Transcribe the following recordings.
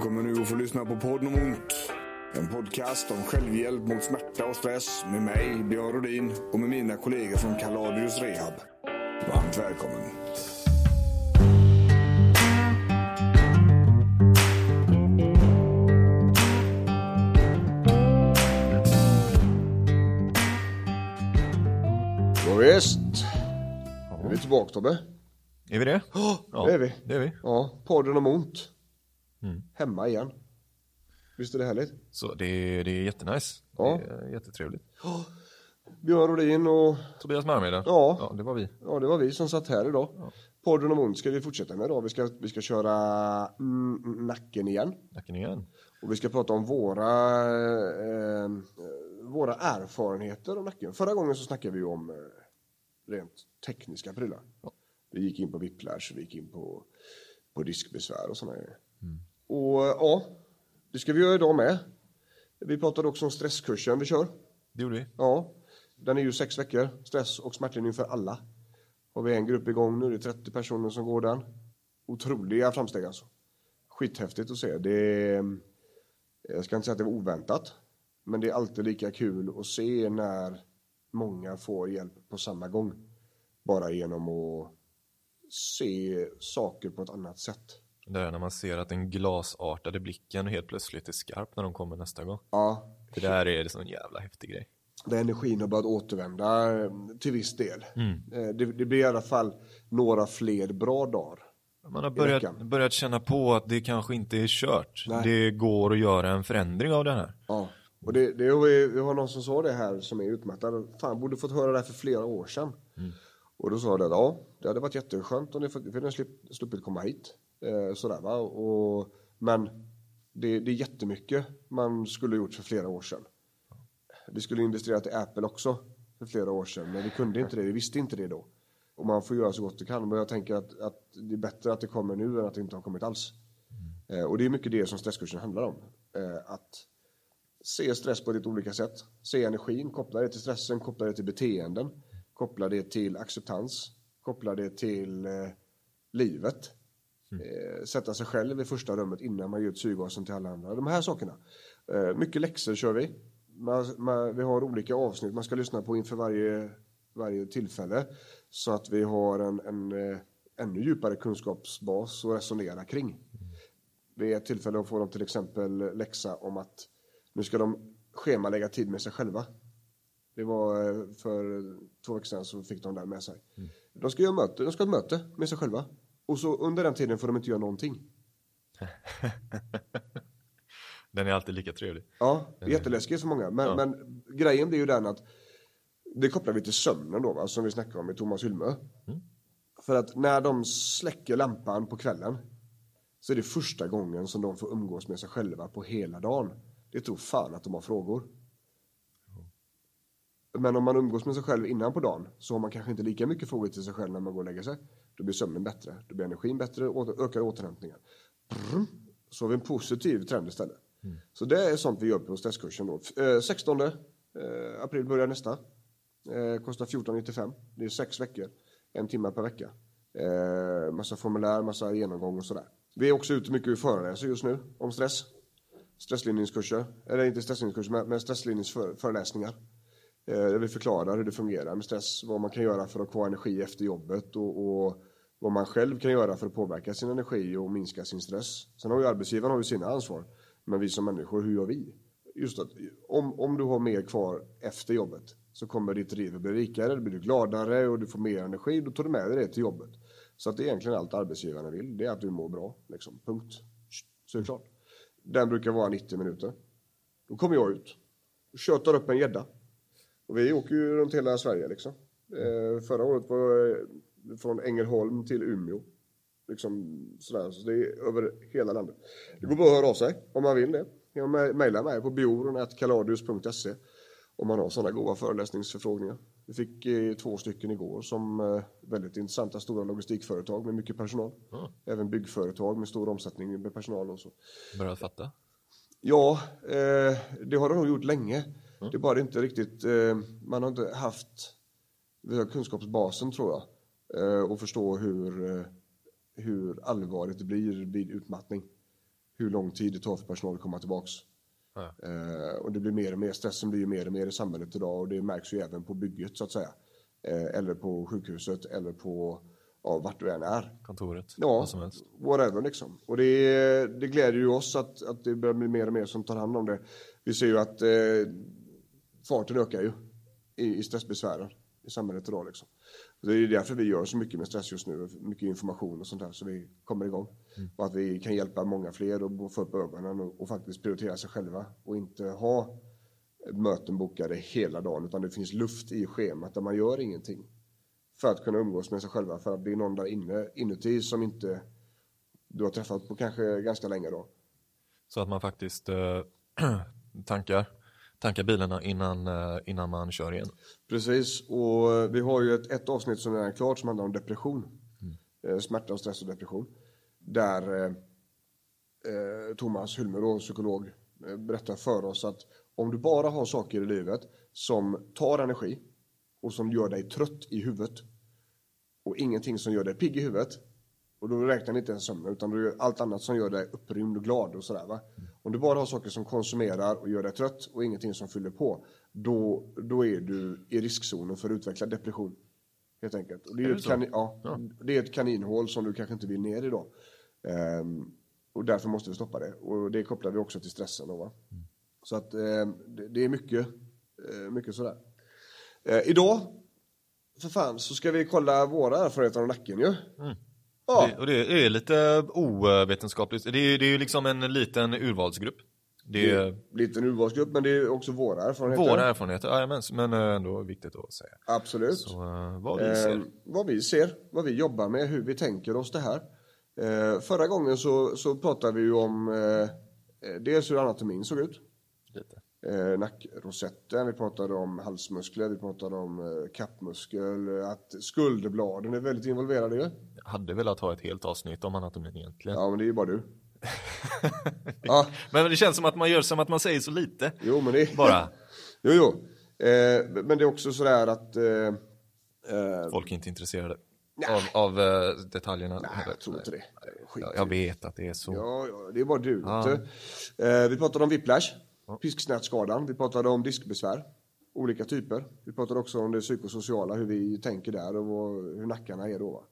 kommer nu att få lyssna på podden om ont. En podcast om självhjälp mot smärta och stress med mig, Björn Rodin och med mina kollegor från Kaladius Rehab. Varmt välkommen. Ja, visst. Nu är vi tillbaka Tobbe. Är vi det? Ja, det är vi. Det är vi. Ja, podden om ont. Hemma igen. Visst är det härligt? Så det är, det är jättenice. Ja. Det är jättetrevligt. Björn Rodin och Tobias Marmeda. Ja. ja, det var vi. ja, det var vi som satt här idag. Podden om ont ska vi fortsätta med idag. Vi ska, vi ska köra mm, nacken igen. Nacken igen. Och vi ska prata om våra, eh, våra erfarenheter av nacken. Förra gången så snackade vi om eh, rent tekniska prylar. Vi gick in på whiplash, vi gick in på, på diskbesvär och sådana grejer. Och ja, det ska vi göra idag med. Vi pratade också om stresskursen vi kör. Det gjorde vi. Ja, den är ju sex veckor. Stress och smärtlindring för alla. Har vi en grupp igång nu, det är 30 personer som går den. Otroliga framsteg alltså. Skithäftigt att se. Det är, jag ska inte säga att det var oväntat. Men det är alltid lika kul att se när många får hjälp på samma gång. Bara genom att se saker på ett annat sätt. Det är när man ser att den glasartade blicken helt plötsligt är skarp när de kommer nästa gång. Ja, För där är det sån jävla häftig grej. där energin har börjat återvända eh, till viss del. Eh, Det, det blir i alla fall några fler bra dagar. Man har börjat, börjat känna på att det kanske inte är kört. Nej. Det går att göra en förändring av det här. Ja, och det, det vi, har någon som sa det här som är utmattad. Fan, borde fått höra det här för flera år sedan. Och då sa det, ja, det hade varit jätteskönt om ni fått- för ni slupp, sluppit komma hit. Eh, sådär va. Och, men det, det är jättemycket man skulle gjort för flera år sedan. Vi skulle investera i Apple också för flera år sedan, men vi kunde inte det. Vi visste inte det då. Och man får göra så gott det kan. Men jag tänker att, att det är bättre att det kommer nu än att det inte har kommit alls. Eh, och det är mycket det som stresskursen handlar om. Eh, att se stress på lite olika sätt. Se energin, koppla det till stressen, koppla det till beteenden. Koppla det till acceptans. Koppla det till eh, livet. Eh, sätta sig själv i första rummet innan man ger ut syrgasen till alla andra. De här sakerna. Eh, mycket läxor kör vi. Man, man, vi har olika avsnitt man ska lyssna på inför varje, varje tillfälle. Så att vi har en, en eh, ännu djupare kunskapsbas att resonera kring. Vid ett tillfälle får de till exempel läxa om att nu ska de schemalägga tid med sig själva. Det var eh, för två veckor sedan så fick de den med sig. De ska göra möte, de ska ha ett möte med sig själva. Och så under den tiden får de inte göra någonting. Den är alltid lika trevlig. Ja, är jätteläskigt för många. Men, men grejen blir ju den att det kopplar vi till sömnen då, va, som vi snackade om med Thomas Hylmö. För att när de släcker lampan på kvällen så är det första gången som de får umgås med sig själva på hela dagen. Det tror fan att de har frågor. Men om man umgås med sig själv innan på dagen så har man kanske inte lika mycket frågor till sig själv när man går och lägger sig. Då blir sömnen bättre, då blir energin bättre, och ökar återhämtningen. Brrm. Så har vi en positiv trend istället. Så det är sånt vi gör på stresskursen då. Eh, 16 eh, april börjar nästa. Eh, kostar 14,95. Det är sex veckor. En timme per vecka. Eh, massa formulär, massa genomgång och sådär. Vi är också ute mycket och föreläser just nu om stress. Stresslindringskurser, eller inte stresslindringskurser, men- stresslindringsföreläsningar. Eh, Där vi förklarar hur det fungerar med stress, vad man kan göra för att ha energi efter jobbet och, och vad man själv kan göra för att påverka sin energi och minska sin stress. Sen har ju arbetsgivaren har ju sina ansvar, men vi som människor, hur gör vi? Just att om, om du har mer kvar efter jobbet så kommer ditt liv att bli rikare, du blir gladare och du får mer energi, då tar du med dig det till jobbet. Så att det är egentligen allt arbetsgivarna vill, det är att du mår bra, liksom. punkt. Så är det klart. Den brukar vara 90 minuter. Då kommer jag ut och tjötar upp en gädda. Och vi åker ju runt hela Sverige liksom. Eh, förra året var från Ängelholm till Umeå. Liksom sådär, så det är över hela landet. Det går bra att höra av sig om man vill det. Jag mejla mig på bioron.kaladius.se om man har sådana goda föreläsningsförfrågningar. Vi fick eh, två stycken igår som eh, väldigt intressanta stora logistikföretag med mycket personal. Mm. Även byggföretag med stor omsättning med personal och så. Börjat fatta. Ja, eh, det har de nog gjort länge. Det är bara inte riktigt, man har inte haft kunskapsbasen tror jag och förstå hur, eh, hur allvarligt det blir vid utmattning. Hur lång tid det tar för personal att komma tillbaks. Ja. Eh, och det blir mer och mer, stressen blir ju mer och mer i samhället idag och det märks ju även på bygget så att säga. Eh, eller på sjukhuset eller på ja, vart du än är. Kontoret. Ja, Vad som helst. whatever liksom. Och det, det gläder ju oss att, att det börjar bli mer och mer som tar hand om det. Vi ser ju att eh, farten ökar ju i, i stressbesvären i samhället idag liksom. Det är därför vi gör så mycket med stress just nu, mycket information och sånt där så vi kommer igång. Och att vi kan hjälpa många fler och få upp ögonen och, och faktiskt prioritera sig själva och inte ha möten bokade hela dagen utan det finns luft i schemat där man gör ingenting. För att kunna umgås med sig själva för att det är någon där inne, inuti som inte du har träffat på kanske ganska länge då. Så att man faktiskt eh, tankar, tankar bilarna innan, eh, innan man kör igen. Precis, och eh, vi har ju ett, ett avsnitt som är klart som handlar om depression. Eh, Smärta, och stress och depression. Där eh, Thomas Hylmer, då, psykolog, berättar för oss att om du bara har saker i livet som tar energi och som gör dig trött i huvudet och ingenting som gör dig pigg i huvudet och då räknar ni inte ens sömnen utan du gör allt annat som gör dig upprymd och glad och sådär va. Om du bara har saker som konsumerar och gör dig trött och ingenting som fyller på då, då är du i riskzonen för att utveckla depression. Helt enkelt. Och det, är Är det ett så? kani- ja, det är ett kaninhål som du kanske inte vill ner i då. Ehm, och därför måste vi stoppa det. Och det kopplar vi också till stressen då va. Så att ehm, det, det är mycket, eh, mycket sådär. Eh, idag, för fan, så ska vi kolla våra erfarenheter av nacken ju. Ja, Det, och det är lite ovetenskapligt. Det är, det är ju liksom en liten urvalsgrupp. Det är är lite en urvalsgrupp men det är också våra erfarenheter. våra erfarenheter, jajamän, men eh, ändå viktigt att säga. Absolut. Så eh, vad vi ser. Eh, vad vi ser, vad vi jobbar med, hur vi tänker oss det här. Eh, förra gången så, så pratade vi ju om eh, eh, dels hur anatomin såg ut. Lite. Eh, nackrosetten, vi pratade om halsmuskler, vi pratade om eh, kappmuskel, eh, att skulderbladen är väldigt involverade ju. Jag hade velat ha ett helt avsnitt om anatomin egentligen. Ja, men det är ju bara du. ja, Men det känns som att man gör som att man säger så lite. jo men det Bara. Jo, jo. Eh, men det är också sådär att eh, eh, Folk är inte intresserade av, av eh, detaljerna. Nej, jag tror inte det. Skit Jag, vet att det är så. Ja, ja, det är bara du. Eh, vi pratade om whiplash, pisksnärtskadan, vi pratade om diskbesvär, olika typer. Vi pratade också om det psykosociala, hur vi tänker där och hur nackarna är då.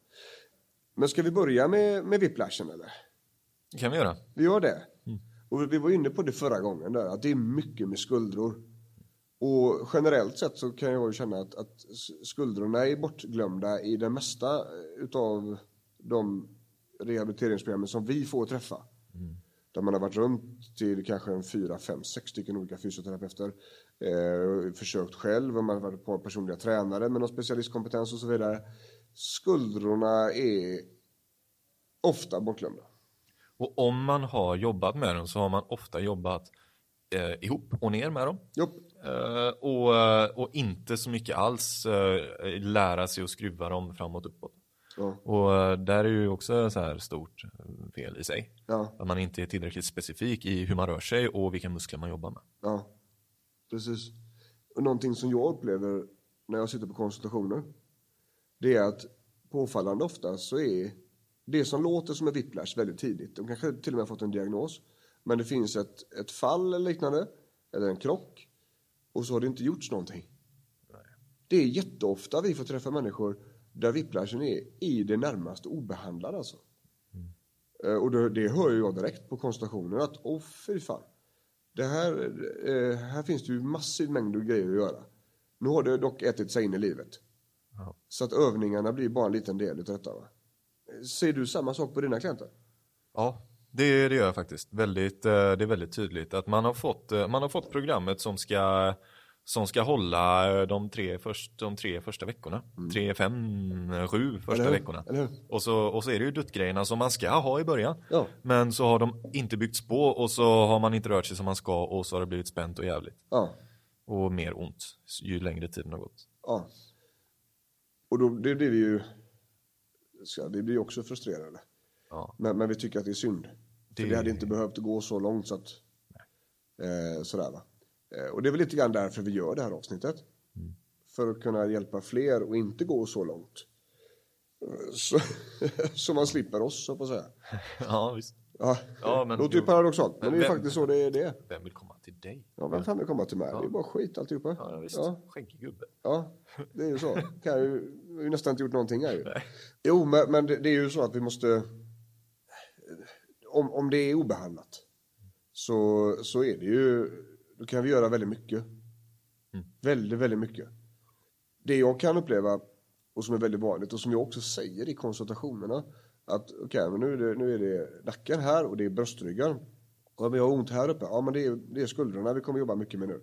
Men ska vi börja med, med whiplashen eller? Det kan vi göra. Vi gör det. Och vi var inne på det förra gången där, att det är mycket med skuldror. Och generellt sett så kan jag känna att, att skuldrorna är bortglömda i det mesta utav de rehabiliteringsprogrammen som vi får träffa. Där man har varit runt till kanske en fyra, fem, sex stycken olika fysioterapeuter. Eh, försökt själv, och man har varit på personliga tränare med någon specialistkompetens och så vidare. Skuldrorna är ofta bortglömda. Och om man har jobbat med dem så har man ofta jobbat eh, ihop och ner med dem. Eh, och, eh, och inte så mycket alls eh, lära sig att skruva dem framåt och uppåt. Ja. Och eh, där är ju också så här stort eh, fel i sig. Ja. Att man inte är tillräckligt specifik i hur man rör sig och vilka muskler man jobbar med. Ja, precis. Och någonting som jag upplever när jag sitter på konsultationer, det är att påfallande ofta så är det som låter som en whiplash väldigt tidigt, de kanske till och med har fått en diagnos, men det finns ett, ett fall eller liknande, eller en krock, och så har det inte gjorts någonting. Det är jätteofta vi får träffa människor där whiplashen är i det närmaste obehandlad alltså. Eh, Och det, det hör jag direkt på konsultationen att, åh fy fan. Det här, eh, här finns det ju massiv mängd grejer att göra. Nu har det dock ätit sig in i livet. Ja. Så att övningarna blir bara en liten del av detta. Va? Ser du samma sak på dina klienter? Ja, det, det gör jag faktiskt. Väldigt, eh, det är väldigt tydligt att man har fått, man har fått programmet som ska, som ska hålla de tre, först, de tre första veckorna. Tre, fem, sju första Mm. Veckorna. Och så, och så är det ju duttgrejerna som man ska ha i början. Ja. Men så har de inte byggts på och så har man inte rört sig som man ska och så har det blivit spänt och jävligt. Ja. Och mer ont ju längre tiden har gått. Ja. Och då det blir vi ju, vi blir också frustrerade. Ja. Men, men vi tycker att det är synd. För Det- det hade inte behövt gå så långt så att, eh, sådär va. Eh, och det är väl lite grann därför vi gör det här avsnittet. Mm. För att kunna hjälpa fler och inte gå så långt. Eh, Så, så man slipper oss, så på säga. ja, visst. Ja, Ja, men- låter ju paradoxalt, men, Men det är vem- faktiskt så det är. Det. Vem vill komma till dig? Ja, vem fan vill komma till mig? Det är bara skit alltihopa. Ja, visst. Ja. Skäggig gubbe. Ja, det är ju så. Kan jag ju, jag har ju nästan inte gjort någonting här ju. Jo, men, men det, det är ju så att vi måste... Om, om det är obehandlat så, så är det ju... Då kan vi göra väldigt mycket. Väldigt, väldigt mycket. Det jag kan uppleva och som är väldigt vanligt och som jag också säger i konsultationerna att okej, men nu är, det, nu är det nacken här och det är bröstryggen. Men jag har ont här uppe. Ja, men det är, det är skulderna vi kommer jobba mycket med nu.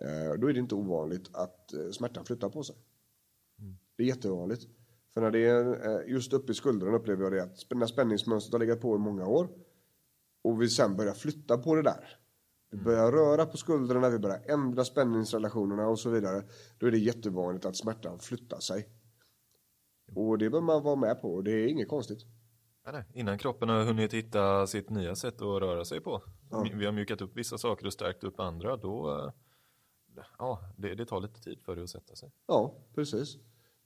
Eh, då är det inte ovanligt att eh, smärtan flyttar på sig. Det är jättevanligt. För när det är eh, just uppe i skuldran upplever jag det att när spänningsmönstret har legat på i många år och vi sen börjar flytta på det där. Vi börjar röra på skuldrarna, vi börjar ändra spänningsrelationerna och så vidare. Då är det jättevanligt att smärtan flyttar sig. Och det bör man vara med på och det är inget konstigt. Nej. Innan kroppen har hunnit hitta sitt nya sätt att röra sig på. Vi har mjukat upp vissa saker och stärkt upp andra. Då, ja, det, det tar lite tid för det att sätta sig. Ja, precis.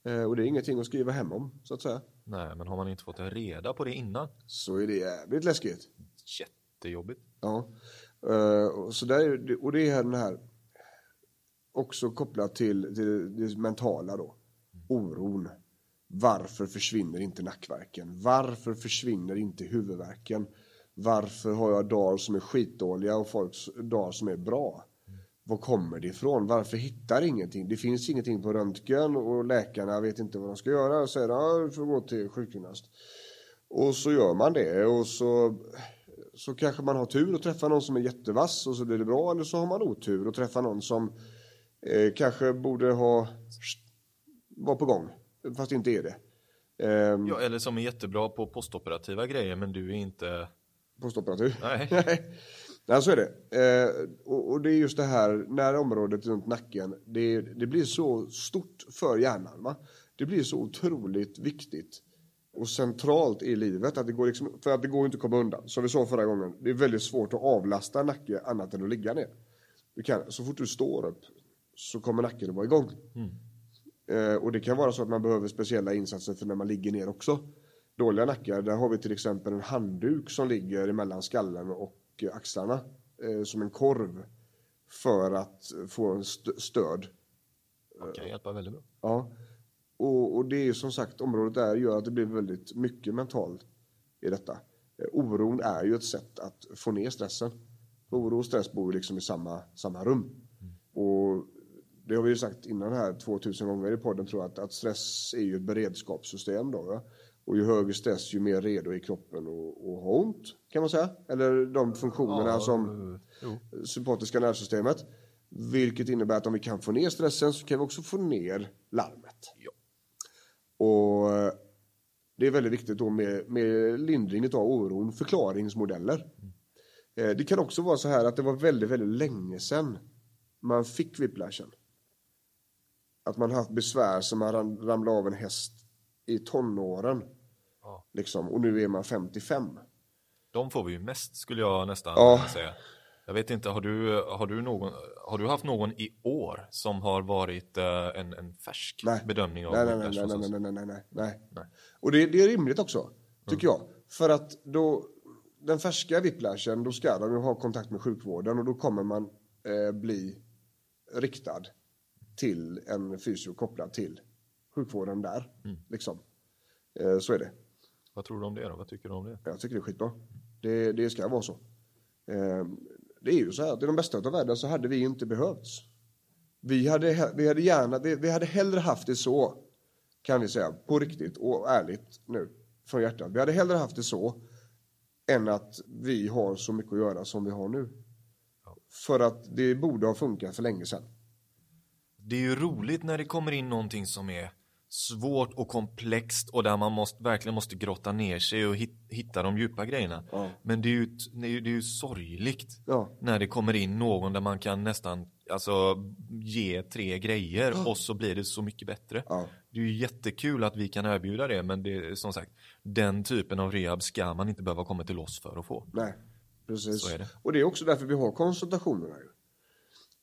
Eh, och det är ingenting att skriva hem om, så att säga. Nej, men har man inte fått reda på det innan, Så är det jävligt läskigt. jättejobbigt. Ja, Eh, och, så där, det- och det är den här också kopplat till, till det mentala då. Oron. Varför försvinner inte nackverken? Varför försvinner inte huvudvärken? Varför har jag dagar som är skitdåliga och folks dagar som är bra? Var kommer det ifrån? Varför hittar ingenting? Det finns ingenting på röntgen och läkarna vet inte vad de ska göra och säger att du får gå till sjukgymnast. Och så gör man det och så, så kanske man har tur och träffar någon som är jättevass och så blir det bra eller så har man otur och träffar någon som eh, kanske borde ha var på gång fast inte är det. Ehm, Ja, eller som är jättebra på postoperativa grejer, men du är inte... Postoperativ. Nej. Nej, så är det. Eh, och, och det är just det här, när området runt nacken, det, det blir så stort för hjärnan. Va? Det blir så otroligt viktigt och centralt i livet att det går liksom, för att det går inte att komma undan. Som vi sa förra gången, det är väldigt svårt att avlasta nacke annat än att ligga ner. Du kan, så fort du står upp så kommer nacken att vara igång. Eh, och det kan vara så att man behöver speciella insatser för när man ligger ner också. Dåliga nackar, där har vi till exempel en handduk som ligger mellan skallen och axlarna eh, som en korv för att få en st- stöd. Det kan hjälpa väldigt bra. Ja. Och, och det är ju som sagt, området där gör att det blir väldigt mycket mentalt i detta. Eh, Oron är ju ett sätt att få ner stressen. Oro och stress bor ju liksom i samma, samma rum. Och det har vi ju sagt innan här 2000 gånger i podden tror jag att, att stress är ju ett beredskapssystem då. Va? Och ju högre stress ju mer redo är kroppen att att ha ont kan man säga. Eller de funktionerna Ja, som jo. sympatiska nervsystemet. Vilket innebär att om vi kan få ner stressen så kan vi också få ner larmet. Ja. Det är väldigt viktigt då med, med lindring av oron, förklaringsmodeller. Eh, Det kan också vara så här att det var väldigt, väldigt länge sedan man fick whiplashen. Att man haft besvär som man ram- ramlade av en häst i tonåren. Ja. Liksom, och nu är man 55. De får vi ju mest skulle jag nästan Ja. säga. Jag vet inte, har du, har, du någon, har du haft någon i år som har varit eh, en, en färsk Nej. bedömning av Nej, nej, nej, nej, nej, nej, nej, nej, nej, nej. Och det, det är rimligt också, tycker jag. För att då, den färska whiplashen, då ska de ha kontakt med sjukvården och då kommer man eh, bli riktad till en fysio kopplad till sjukvården där. Liksom. Eh, så är det. Vad tror du om det då? Vad tycker du om det? Jag tycker det är skitbra. Det, det ska vara så. Eh, det är ju så här i de bästa av världen så hade vi inte behövts. Vi hade, vi hade gärna, vi, vi hade hellre haft det så, kan vi säga, på riktigt och ärligt nu, från hjärtat. Vi hade hellre haft det så, än att vi har så mycket att göra som vi har nu. För att det borde ha funkat för länge sedan. det är ju roligt när det kommer in någonting som är svårt och komplext och där man måste, verkligen måste grotta ner sig och hit, hitta de djupa grejerna. Ja. Men det är, ju, det, är ju, det är ju sorgligt Ja. när det kommer in någon där man kan nästan alltså, ge tre grejer och så blir det så mycket bättre. Ja. Det är ju jättekul att vi kan erbjuda det men det är som sagt den typen av rehab ska man inte behöva komma till oss för att få. Nej, precis. Det. Och det är också därför vi har konsultationerna.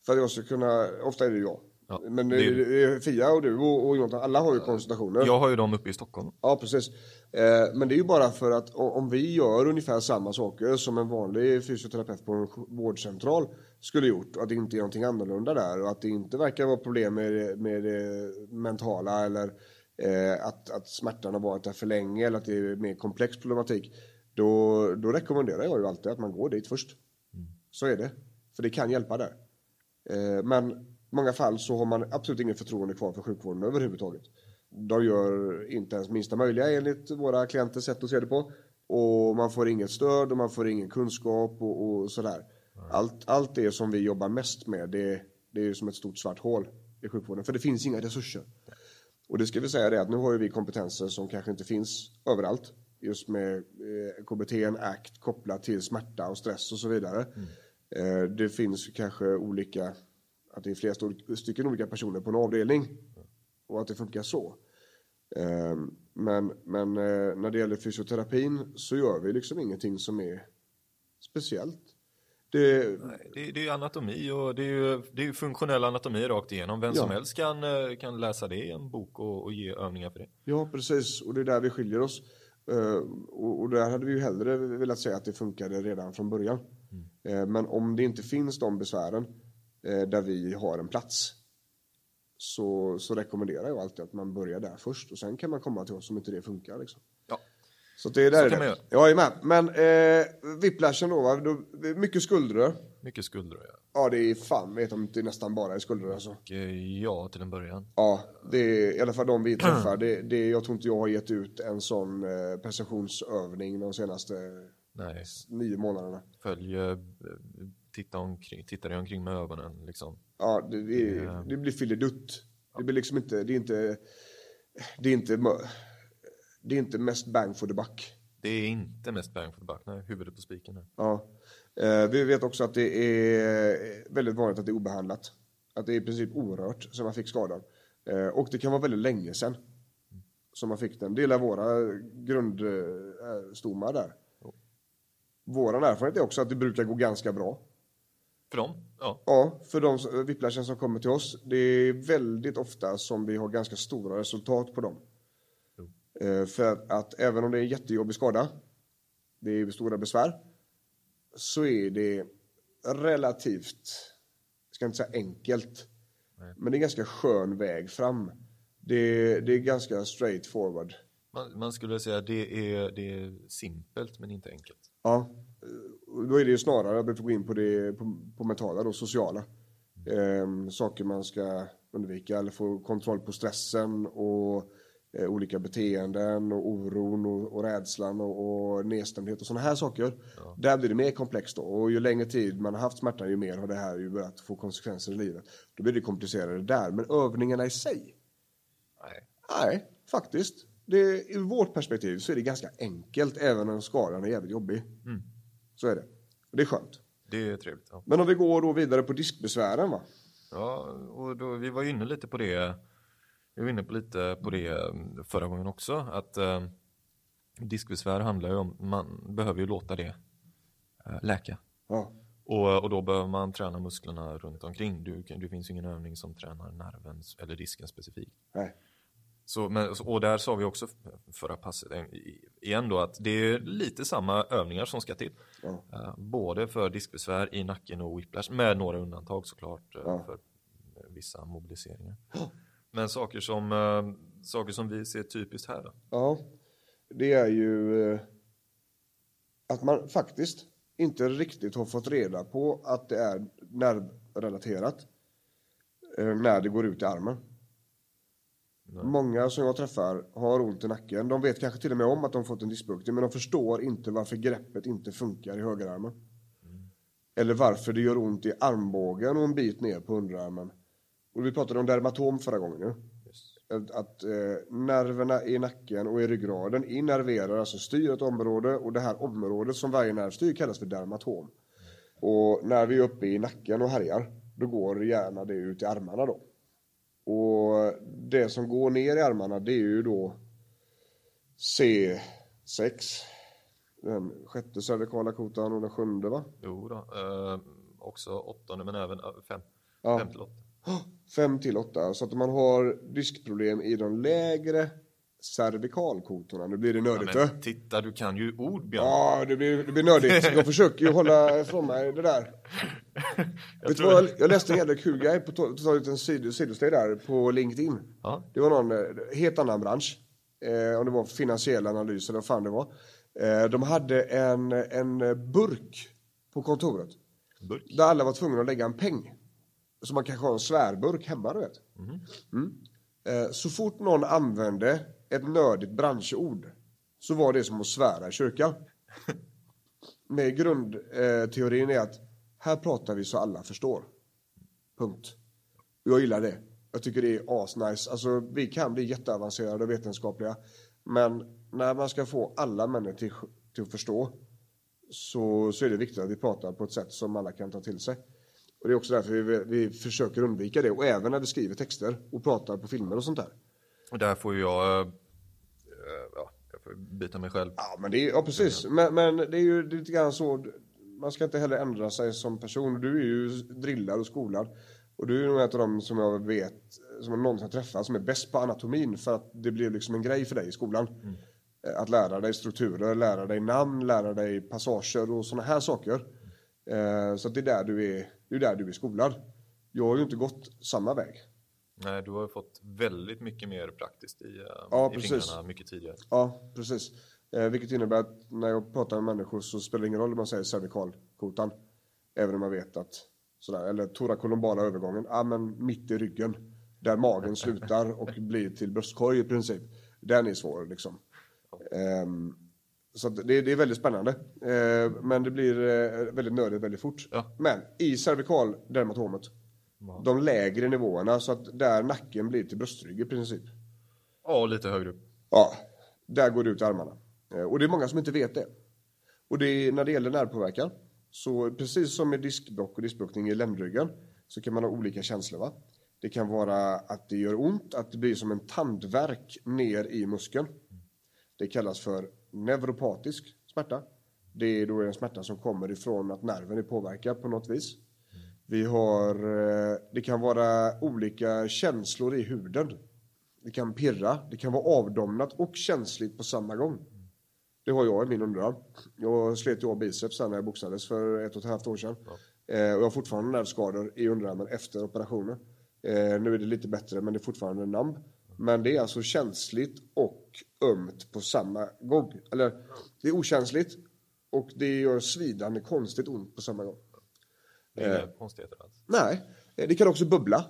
För att jag ska kunna, ofta är det jag. Ja, Men det är Fia och du och, och Jonathan, alla har ju konsultationer. Jag har ju dem uppe i Stockholm. Ja, precis. Eh, men det är ju bara för att om vi gör ungefär samma saker som en vanlig fysioterapeut på en vårdcentral skulle gjort och att det inte är någonting annorlunda där och att det inte verkar vara problem med, med det mentala eller eh, att, att smärtan har varit där för länge eller att det är mer komplex problematik. Då, då rekommenderar jag ju alltid att man går dit först. Så är det. För det kan hjälpa där. Eh, men många fall så har man absolut ingen förtroende kvar för sjukvården överhuvudtaget. De gör inte ens minsta möjliga enligt våra klienters sätt att se det på. Och man får inget stöd och man får ingen kunskap och, och sådär. Allt, allt det som vi jobbar mest med det, det är som ett stort svart hål i sjukvården. För det finns inga resurser. Och det ska vi säga det att nu har vi kompetenser som kanske inte finns överallt. Just med eh, KBT, ACT kopplat till smärta och stress och så vidare. Eh, det finns kanske olika, att det är flera stycken olika personer på en avdelning. Och att det funkar så. Eh, men men eh, när det gäller fysioterapin så gör vi liksom ingenting som är speciellt. Det, Det, det är ju anatomi och det är ju, det är funktionell anatomi rakt igenom. Vem som Ja. helst kan, eh, kan läsa det i en bok och, och ge övningar för det. Ja, precis. Och det är där vi skiljer oss. Eh, och, och där hade vi ju hellre velat säga att det funkade redan från början. Eh, men om det inte finns de besvären där vi har en plats så, så rekommenderar jag alltid att man börjar där först och sen kan man komma till oss om inte det funkar. Liksom. Ja. Så det är där Så kan det. man göra. Med. Men eh, whiplashen då, va? då, mycket skuldror. Mycket skulder att göra. Ja, det är fan, vet om det är nästan bara är skuldror alltså. Och, eh, ja, till en början. Ja, det är i alla fall de vi träffar. Det, det, jag tror inte jag har gett ut en sån eh, prestationsövning de senaste Nej, nio månaderna. följ, eh, titta, omkring, titta dig omkring med ögonen liksom. Ja, det, det, är- Ja. det blir filledutt. Det blir liksom inte, det är inte, det är inte, det är inte mest bang for the buck. Det är inte mest bang for the buck, nej, huvudet på spiken. här. Ja. Eh, vi vet också att det är väldigt vanligt att det är obehandlat. Att det är i princip orört som man fick skadan. Eh, och det kan vara väldigt länge sedan som man fick den. Det är våra grundstommar där. Våran erfarenhet är också att det brukar gå ganska bra. För dem? Ja. Ja, för de whiplashen som kommer till oss, det är väldigt ofta som vi har ganska stora resultat på dem. Eh, För att, även om det är en jättejobbig skada, det är stora besvär, så är det relativt, jag ska inte säga enkelt, men det är ganska skön väg fram. Det, det är ganska straight forward. Man, man skulle säga att det är, det är simpelt men inte enkelt. Ja, då är det ju snarare, jag behöver gå in på det på, på mentala då, sociala. Ehm, saker man ska undvika eller få kontroll på stressen och eh, olika beteenden och oron och, och rädslan och, och nedstämdhet och sådana här saker. Där blir det mer komplext då och ju längre tid man har haft smärtan ju mer har det här ju börjat få konsekvenser i livet. Då blir det komplicerade där, men övningarna i sig, Nej. nej, faktiskt. Det, I vårt perspektiv så är det ganska enkelt även om skadan är jävligt jobbig. Så är det. Och det är skönt. Det är trevligt. Ja. Men om vi går då vidare på diskbesvären va? Ja, och då, vi var ju inne lite på det. Vi var inne på lite på det mm, förra gången också. Att eh, diskbesvär handlar ju om, man behöver ju låta det eh, läka. Ja. Och, och då behöver man träna musklerna runt omkring. Du, det finns ju ingen övning som tränar nerven eller disken specifikt. Nej. Så, men, och där sa vi också förra passet igen då att det är lite samma övningar som ska till. Ja. Eh, både för diskbesvär i nacken och whiplash med några undantag såklart eh, Ja. för vissa mobiliseringar. Men saker som, eh, saker som vi ser typiskt här då. Ja. Det är ju att man faktiskt inte riktigt har fått reda på att det är nervrelaterat när det går ut i armen. Många som jag träffar har ont i nacken. De vet kanske till och med om att de fått en diskbuktning men de förstår inte varför greppet inte funkar i högerarmen. Eller varför det gör ont i armbågen och en bit ner på underarmen Och vi pratade om dermatom förra gången nu. Att, att eh, nerverna i nacken och i ryggraden innerverar, alltså styr ett område och det här området som varje nerv styr kallas för dermatom. Och när vi är uppe i nacken och härjar, då går gärna det ut i armarna då. Och det som går ner i armarna det är ju då C6, den sjätte cervikala kotan och den sjunde va? Jo då, eh, också åttonde men även ö- fem, Ja. fem till åtta. 5 till 8. Så att om man har diskproblem i de lägre cervikalkotorna, nu blir det Ja, nördigt men titta, du kan ju ord Björn. Ja, det blir, det blir nördigt. Jag försöker ju hålla ifrån mig det där. Jag Vet vad, jag läste en jävla kul grej på ta ta en sidosteg där på LinkedIn. Ja. Det var någon eh, helt annan bransch. Eh, om det var finansiell analys eller vad fan det var. Eh, de hade en, en burk på kontoret. Burk. Där alla var tvungna att lägga en peng. Så man kanske har en svärburk hemma, du vet. Mm. Eh, så fort någon använde ett nördigt branschord så var det som att svära i kyrkan. Med grundteorin är att här pratar vi så alla förstår. Punkt. Jag gillar det. Jag tycker det är asnice. Alltså, vi kan bli jätteavancerade och vetenskapliga. Men när man ska få alla människor till, till att förstå så, så är det viktigt att vi pratar på ett sätt som alla kan ta till sig. Och det är också därför vi, vi försöker undvika det. Och även när vi skriver texter och pratar på filmer och sånt där. Och där får jag, eh, ja, jag får byta mig själv. Ja, men det är, ja precis. Men, men det är ju lite grann så. Man ska inte heller ändra sig som person. Du är ju drillad och skolad. Och du är nog en av dem som jag vet, som jag någonsin träffat, som är bäst på anatomin. För att det blev liksom en grej för dig i skolan. Eh, Att lära dig strukturer, lära dig namn, lära dig passager och sådana här saker. Eh, Så att det är där du är, det är där du är skolad. Jag har ju inte gått samma väg. Nej, du har ju fått väldigt mycket mer praktiskt i, eh, Ja, i precis. fingrarna mycket tidigare. Ja, precis. Eh, vilket innebär att när jag pratar med människor så spelar det ingen roll om man säger cervikalkotan. Även om man vet att, sådär, eller thorakolombala övergången, ja men mitt i ryggen. Där magen slutar och blir till bröstkorg i princip. Den är svår liksom. Ehm, så det, det är väldigt spännande. Eh, men det blir eh, väldigt nördigt väldigt fort. Ja. Men i cervikaldermatomet, de lägre nivåerna, så att där nacken blir till bröstrygg i princip. Ja, lite högre upp. Ja, där går det ut i armarna. Eh, Och det är många som inte vet det. Och det är, när det gäller nervpåverkan, så precis som med diskbråck och diskbråckning i ländryggen, så kan man ha olika känslor. Va? Det kan vara att det gör ont, att det blir som en tandvärk ner i muskeln. Det kallas för neuropatisk smärta. Det är då en smärta som kommer ifrån att nerven är påverkad på något vis. Vi har, eh, det kan vara olika känslor i huden. Det kan pirra, det kan vara avdomnat och känsligt på samma gång. Det har jag i min underarm. Jag slet ju av biceps när jag boxades för ett och ett halvt år sedan. Eh, och jag har fortfarande nervskador i underarmen efter operationen. Eh, nu är det lite bättre men det är fortfarande namn. Men det är alltså känsligt och ömt på samma gång. Eller det är okänsligt och det gör svidande konstigt ont på samma gång. Det är inga konstigheter alls. Nej, eh, det kan också bubbla.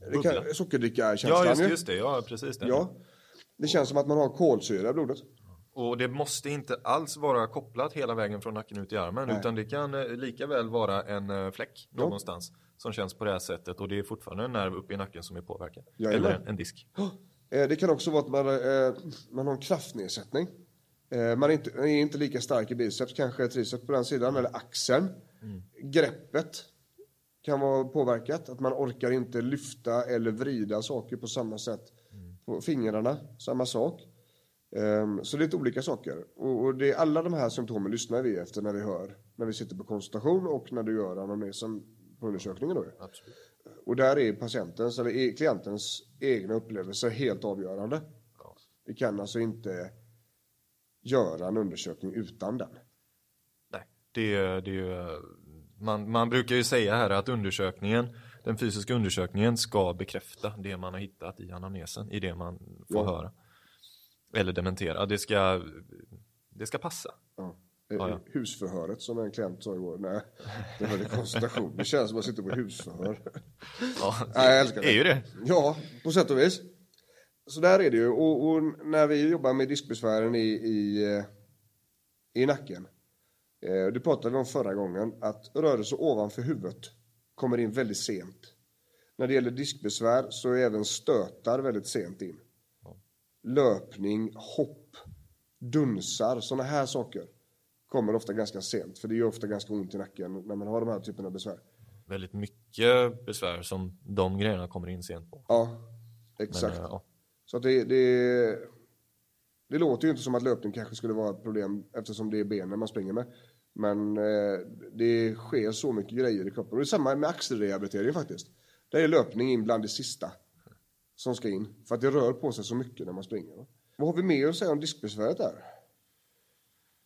Det Bubbla? kan, sockerdricka-känslan Ja, just, ju. just det. Ja, precis det. Ja. Det känns som att man har kolsyra i blodet. Och det måste inte alls vara kopplat hela vägen från nacken ut i armen utan det kan eh, lika väl vara en eh, fläck någonstans som känns på det här sättet och det är fortfarande en nerv uppe i nacken som är påverkad. Jajamän. Eller en, en disk. Eh, Det kan också vara att man, eh, man har en kraftnedsättning. Eh, Man är inte, är inte lika stark i biceps, kanske triceps på den sidan, eller axeln. Greppet kan vara påverkat, att man orkar inte lyfta eller vrida saker på samma sätt. På fingrarna, samma sak. Ehm, Så det är lite olika saker. Och och det är alla de här symptomen lyssnar vi efter när vi hör, när vi sitter på konsultation och när du gör anamnesen på undersökningen. Då. Absolut. Och där är patientens, eller är klientens egna upplevelse helt avgörande. Vi kan alltså inte göra en undersökning utan den. Det, är- det är ju, man, man brukar ju säga här att undersökningen, den fysiska undersökningen ska bekräfta det man har hittat i anamnesen, i det man får Ja. höra. Eller dementera, det ska, det ska passa. Ja. Ja, ja. Husförhöret som en klient sa igår. Nej, det var det konsultation. Det känns som att sitta på husförhör. Ja, Nej, jag älskar det är ju det. Ja, på sätt och vis. Så där är det ju. Och, och när vi jobbar med diskbesvären i, i, eh, i nacken. Eh, det pratade vi om förra gången. Att rörelse ovanför huvudet kommer in väldigt sent. när det gäller diskbesvär så är även stötar väldigt sent in. Löpning, hopp, dunsar, sådana här saker kommer ofta ganska sent. För det gör ofta ganska ont i nacken när man har de här typerna av besvär. Väldigt mycket besvär som de grejerna kommer in sent på. Ja, Men, exakt. eh, ja. Så det, det, det låter ju inte som att löpning kanske skulle vara ett problem eftersom det är benen man springer med. Men eh, det sker så mycket grejer i kroppen. Och det är samma med axelrehabilitering faktiskt. Där är löpning in bland det sista som ska in. För att det rör på sig så mycket när man springer. va. Vad har vi mer att säga om diskbesväret där?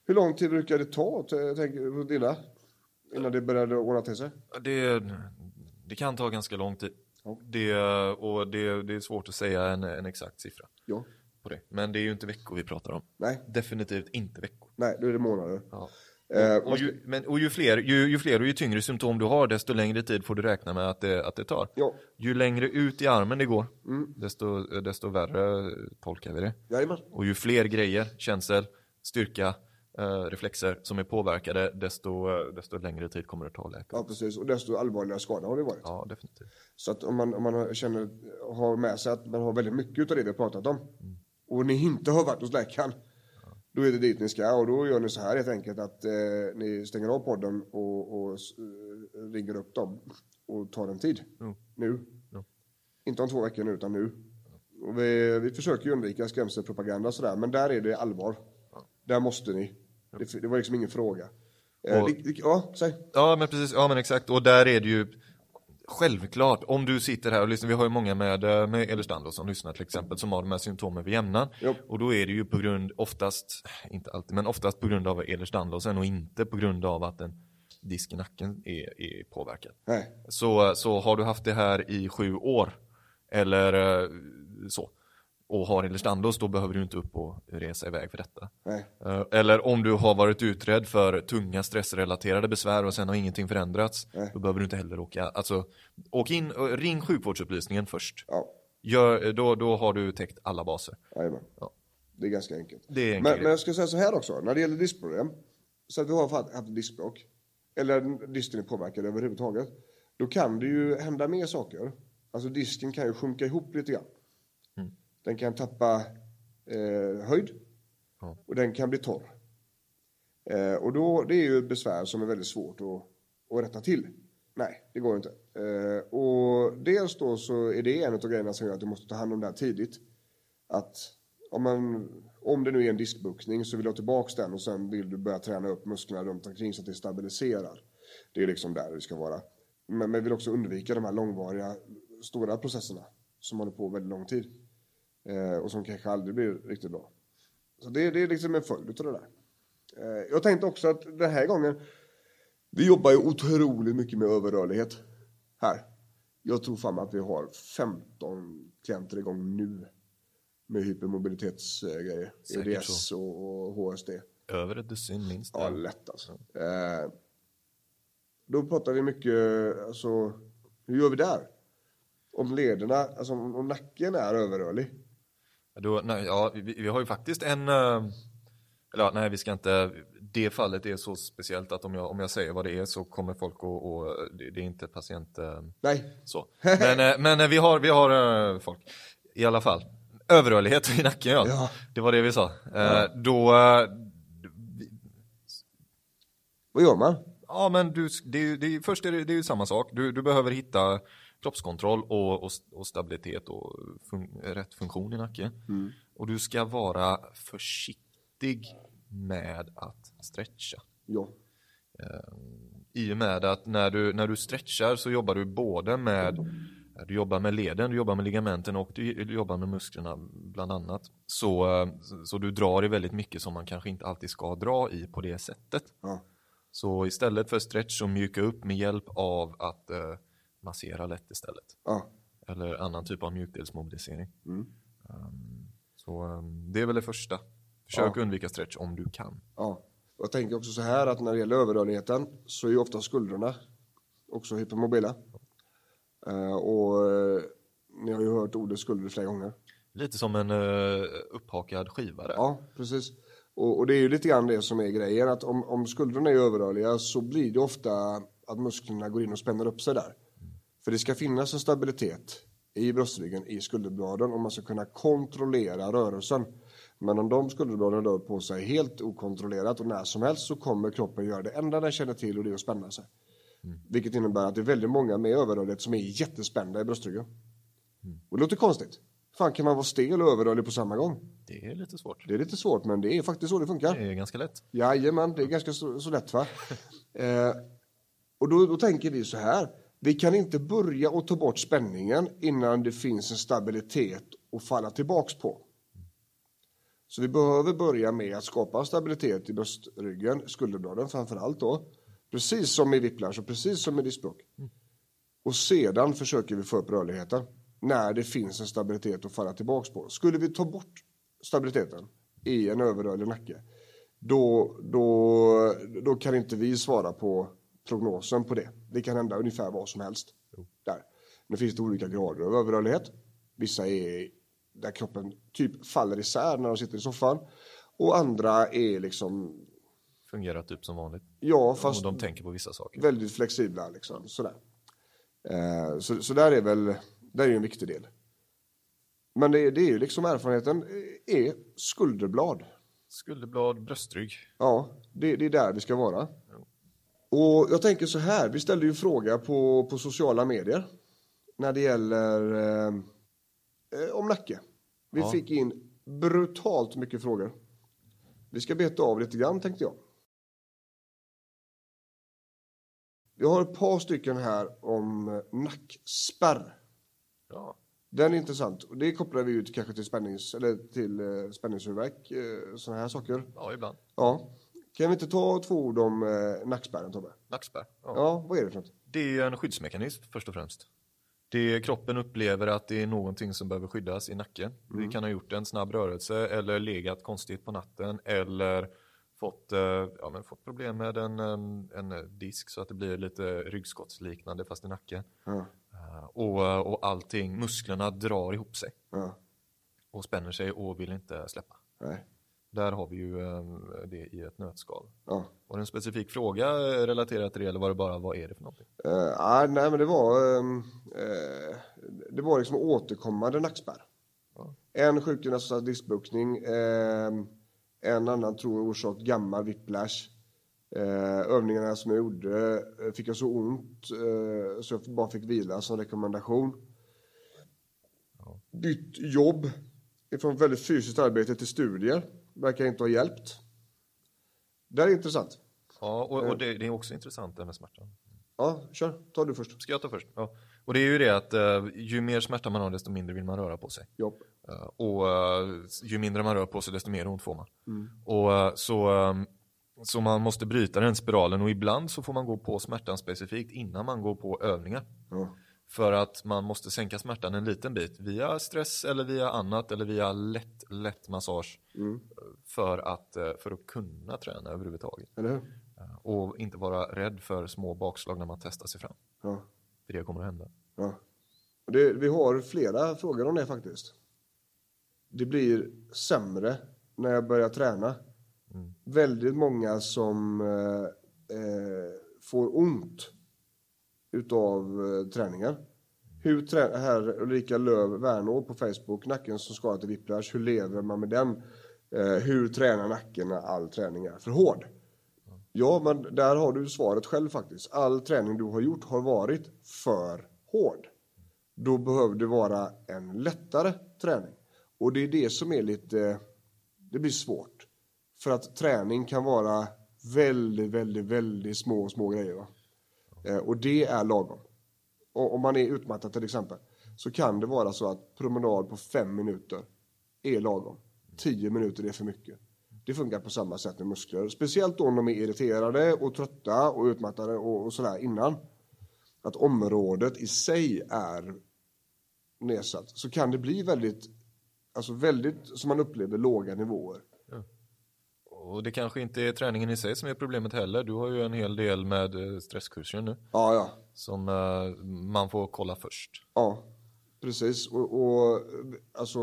Hur lång tid brukar det ta, tänker du, dina? Innan det började ordna till sig? Det, det kan ta ganska lång tid. Ja. Det, och det, det är svårt att säga en, en exakt siffra Ja. på det. Men det är ju inte veckor vi pratar om. Nej, Definitivt inte veckor. nej, då är det månader. Ja. Eh, Och, ju, men, och ju, fler, ju, ju fler och ju tyngre symptom du har, desto längre tid får du räkna med att det, att det tar. Ja, Ju längre ut i armen det går, Mm. desto, desto värre tolkar vi det. jajamän. Och ju fler grejer, känsel, styrka, eh, reflexer som är påverkade, desto, eh, desto längre tid kommer det ta att läka. Ja, precis. Och desto allvarligare skada har det varit. Ja, definitivt. Så att om man, om man känner, har med sig att man har väldigt mycket av det vi har pratat om och ni inte har varit hos läkaren, då är det dit ni ska och då gör ni så här helt enkelt att eh, ni stänger av podden och, och eh, ringer upp dem och tar en tid. Mm. Nu. Ja. Inte om två veckor nu, utan nu. Och vi, vi försöker ju undvika skrämselpropaganda och sådär, men där är det allvar. Där måste ni. Det, det var liksom ingen fråga. Eh, Och- ja, säg. Ja men precis, ja men exakt. Och där är det ju självklart, om du sitter här och lyssnar, vi har ju många med, eh, med Ehlers-Danlos som lyssnar till exempel, som har de här symptomen vid jämnan. Jo. Och då är det ju på grund, oftast, inte alltid, men oftast på grund av Ehlers-Danlosen och inte på grund av att en disk i nacken är, är påverkad. Nej. Så, så har du haft det här i sju år, eller eh, så, och har Ehlers-Danlos, då behöver du inte upp och resa iväg för detta. Nej. Eh, Eller om du har varit utredd för tunga stressrelaterade besvär och sen har ingenting förändrats, Nej. då behöver du inte heller åka. Alltså, åk in och ring sjukvårdsupplysningen först. Ja, Gör, då, då har du täckt alla baser. jajamän. Ja. Det är ganska enkelt. Är en men, men jag ska säga så här också, när det gäller diskproblem, så att vi har haft diskbråck, eller disken är påverkad överhuvudtaget, då kan det ju hända mer saker. Alltså disken kan ju sjunka ihop lite grann. Den kan tappa eh, höjd Ja. och den kan bli torr. Eh, och då, det är ju ett besvär som är väldigt svårt att, att rätta till. Nej, det går inte. Eh, och dels då så är det en av grejerna som gör att du måste ta hand om det här tidigt. Att om, man, om det nu är en diskbuktning så vill du ha tillbaka den och sen vill du börja träna upp musklerna runt omkring så att det stabiliserar. Det är liksom där det ska vara. Men men vi vill också undvika de här långvariga, stora processerna som håller på väldigt lång tid. Eh, och som kanske aldrig blir riktigt bra. Så det, det är liksom en följd av det där. Eh, jag tänkte också att den här gången, vi jobbar ju otroligt mycket med överrörlighet här. Jag tror fan att vi har 15 klienter igång nu med hypermobilitetsgrejer. EDS och, och HSD. Över ett dussin minst. Ja, lätt alltså. Eh, då pratar vi mycket, alltså, hur gör vi där? Om lederna, alltså om, om nacken är överrörlig. Då, nej, ja, vi, vi har ju faktiskt en, eh, eller ja, nej vi ska inte, det fallet är så speciellt att om jag, om jag säger vad det är så kommer folk att, och, det, det är inte patient, eh, Nej, så. Men, eh, men vi har, vi har folk, i alla fall. Överrörlighet i nacken ja. Ja. Det var det vi sa. Eh, Då, vad gör man? ja men du, det, det, först är det, det är ju samma sak. Du, du behöver hitta kroppskontroll och, och, och stabilitet och fun, rätt funktion i nacken. Och du ska vara försiktig med att stretcha. Ja, I och med att när du, när du stretchar så jobbar du både med du jobbar med leden, du jobbar med ligamenten och du, du jobbar med musklerna bland annat. Så, eh, så, så du drar i väldigt mycket som man kanske inte alltid ska dra i på det sättet. ja, Så istället för stretch så mjuka upp med hjälp av att eh, massera lätt istället. ja. Eller annan typ av mjukdelsmobilisering. Mm. Um, så um, det är väl det första. Försök Ja. undvika stretch om du kan. Ja, jag tänker också så här att när det gäller överrörligheten så är ju ofta skulderna också hypermobila. Eh, och eh, ni har ju hört ordet skulder flera gånger. Lite som en uh, upphakad skiva där. Ja, precis. Och, och det är ju lite grann det som är grejen att om, om skulderna är överrörliga så blir det ofta att musklerna går in och spänner upp sig där. För det ska finnas en stabilitet i bröstryggen, i skulderbladen, om man ska kunna kontrollera rörelsen. Men om de skulderbladen rör på sig helt okontrollerat och när som helst så kommer kroppen göra det enda den känner till och det är att spänna sig. Vilket innebär att det är väldigt många med överrörlighet som är jättespända i bröstryggen. Och det låter konstigt. Fan kan man vara stel och överrörlig på samma gång? Det är lite svårt. Det är lite svårt men det är faktiskt så det funkar. Det är ganska lätt. Jajamän, det är ganska så, så lätt va. eh, och då, då tänker vi så här. Vi kan inte börja och ta bort spänningen innan det finns en stabilitet att falla tillbaks på. Så vi behöver börja med att skapa stabilitet i bröstryggen, skulderbladen framför allt då. Precis som i whiplash och precis som i diskbråck. Och sedan försöker vi få upp rörligheten när det finns en stabilitet att falla tillbaks på. Skulle vi ta bort stabiliteten i en överrörlig nacke, då, då, då kan inte vi svara på prognosen på det. Det kan hända ungefär vad som helst. Där. Nu finns det olika grader av överrörlighet. Vissa är där kroppen typ faller isär när de sitter i soffan. Och andra är liksom, Fungerar typ som vanligt. ja fast Och de tänker på vissa saker. väldigt flexibla liksom. Sådär. Eh, så, så där är väl, där är ju en viktig del. Men det, det är ju liksom erfarenheten är skulderblad. Skulderblad, bröstrygg. Ja, det, det är där vi ska vara. Och jag tänker så här, vi ställde ju fråga på, på sociala medier när det gäller eh, om nacke. Vi Ja. fick in brutalt mycket frågor. Vi ska beta av lite grann tänkte jag. Vi har ett par stycken här om nackspärr. Ja. Den är intressant och det kopplar vi ut kanske till spännings eller till eh, spänningshuvudvärk, eh, sådana här saker. ja, ibland. Ja. Kan vi inte ta två ord om eh, nackspärren Tobbe? Nackspärr. Ja. Ja, vad är det för något? Det är en skyddsmekanism först och främst. Det kroppen upplever att det är någonting som behöver skyddas i nacken. Vi kan ha gjort en snabb rörelse eller legat konstigt på natten eller fått, eh, ja, men fått problem med en, en, disk så att det blir lite ryggskottsliknande fast i nacken. Eh, Och, och allting, musklerna drar ihop sig ja, och spänner sig och vill inte släppa. nej, Där har vi ju eh, det i ett nötskal. ja. Var det en specifik fråga eh, relaterat till det eller var det bara vad är det för någonting? Ah, nej, men det var, ehm, eh, det var liksom återkommande nackspärr. En sjukgymnast diskbuktning, ehm, en annan tror orsak gammal whiplash. Övningarna som jag gjorde fick jag så ont så jag bara fick vila som rekommendation. Bytt jobb ifrån väldigt fysiskt arbete till studier. Verkar inte ha hjälpt. Det är intressant. Ja, och, och det, det är också intressant det med smärtan. Ja, kör. Ta du först. Ska jag ta först? Ja. Och det är ju det att eh, ju mer smärta man har desto mindre vill man röra på sig. Jobb. Eh, och eh, ju mindre man rör på sig desto mer ont får man. Och eh, så, eh, så man måste bryta den spiralen och ibland så får man gå på smärtan specifikt innan man går på övningar. Ja. För att man måste sänka smärtan en liten bit via stress eller via annat eller via lätt, lätt massage. Mm. För, att, eh, för att kunna träna överhuvudtaget. Eh, Och inte vara rädd för små bakslag när man testar sig fram. Ja. För det kommer att hända. Ja. Det, vi har flera frågor om det faktiskt. Det blir sämre när jag börjar träna. Väldigt många som eh, eh, får ont utav eh, träningar. Hur trä- Ulrika Löv Värnå på Facebook, nacken som skadat till whiplash, hur lever man med den? Eh, hur tränar nacken när all träning är för hård? Ja, men där har du svaret själv faktiskt. All träning du har gjort har varit för hård. Då behöver det vara en lättare träning. Och det är det som är lite, det blir svårt. För att träning kan vara väldigt, väldigt, väldigt små, små grejer. Va? Eh, och det är lagom. Och om man är utmattad till exempel så kan det vara så att promenad på fem minuter är lagom. Tio minuter är för mycket. Det funkar på samma sätt med muskler. Speciellt då om de är irriterade och trötta och utmattade och, och sådär innan. Att området i sig är nedsatt. Så kan det bli väldigt, alltså väldigt, som man upplever, låga nivåer. Och det kanske inte är träningen i sig som är problemet heller. Du har ju en hel del med eh, stresskurser nu Ja, ja. som eh, man får kolla först. Ja, precis. Och, och alltså,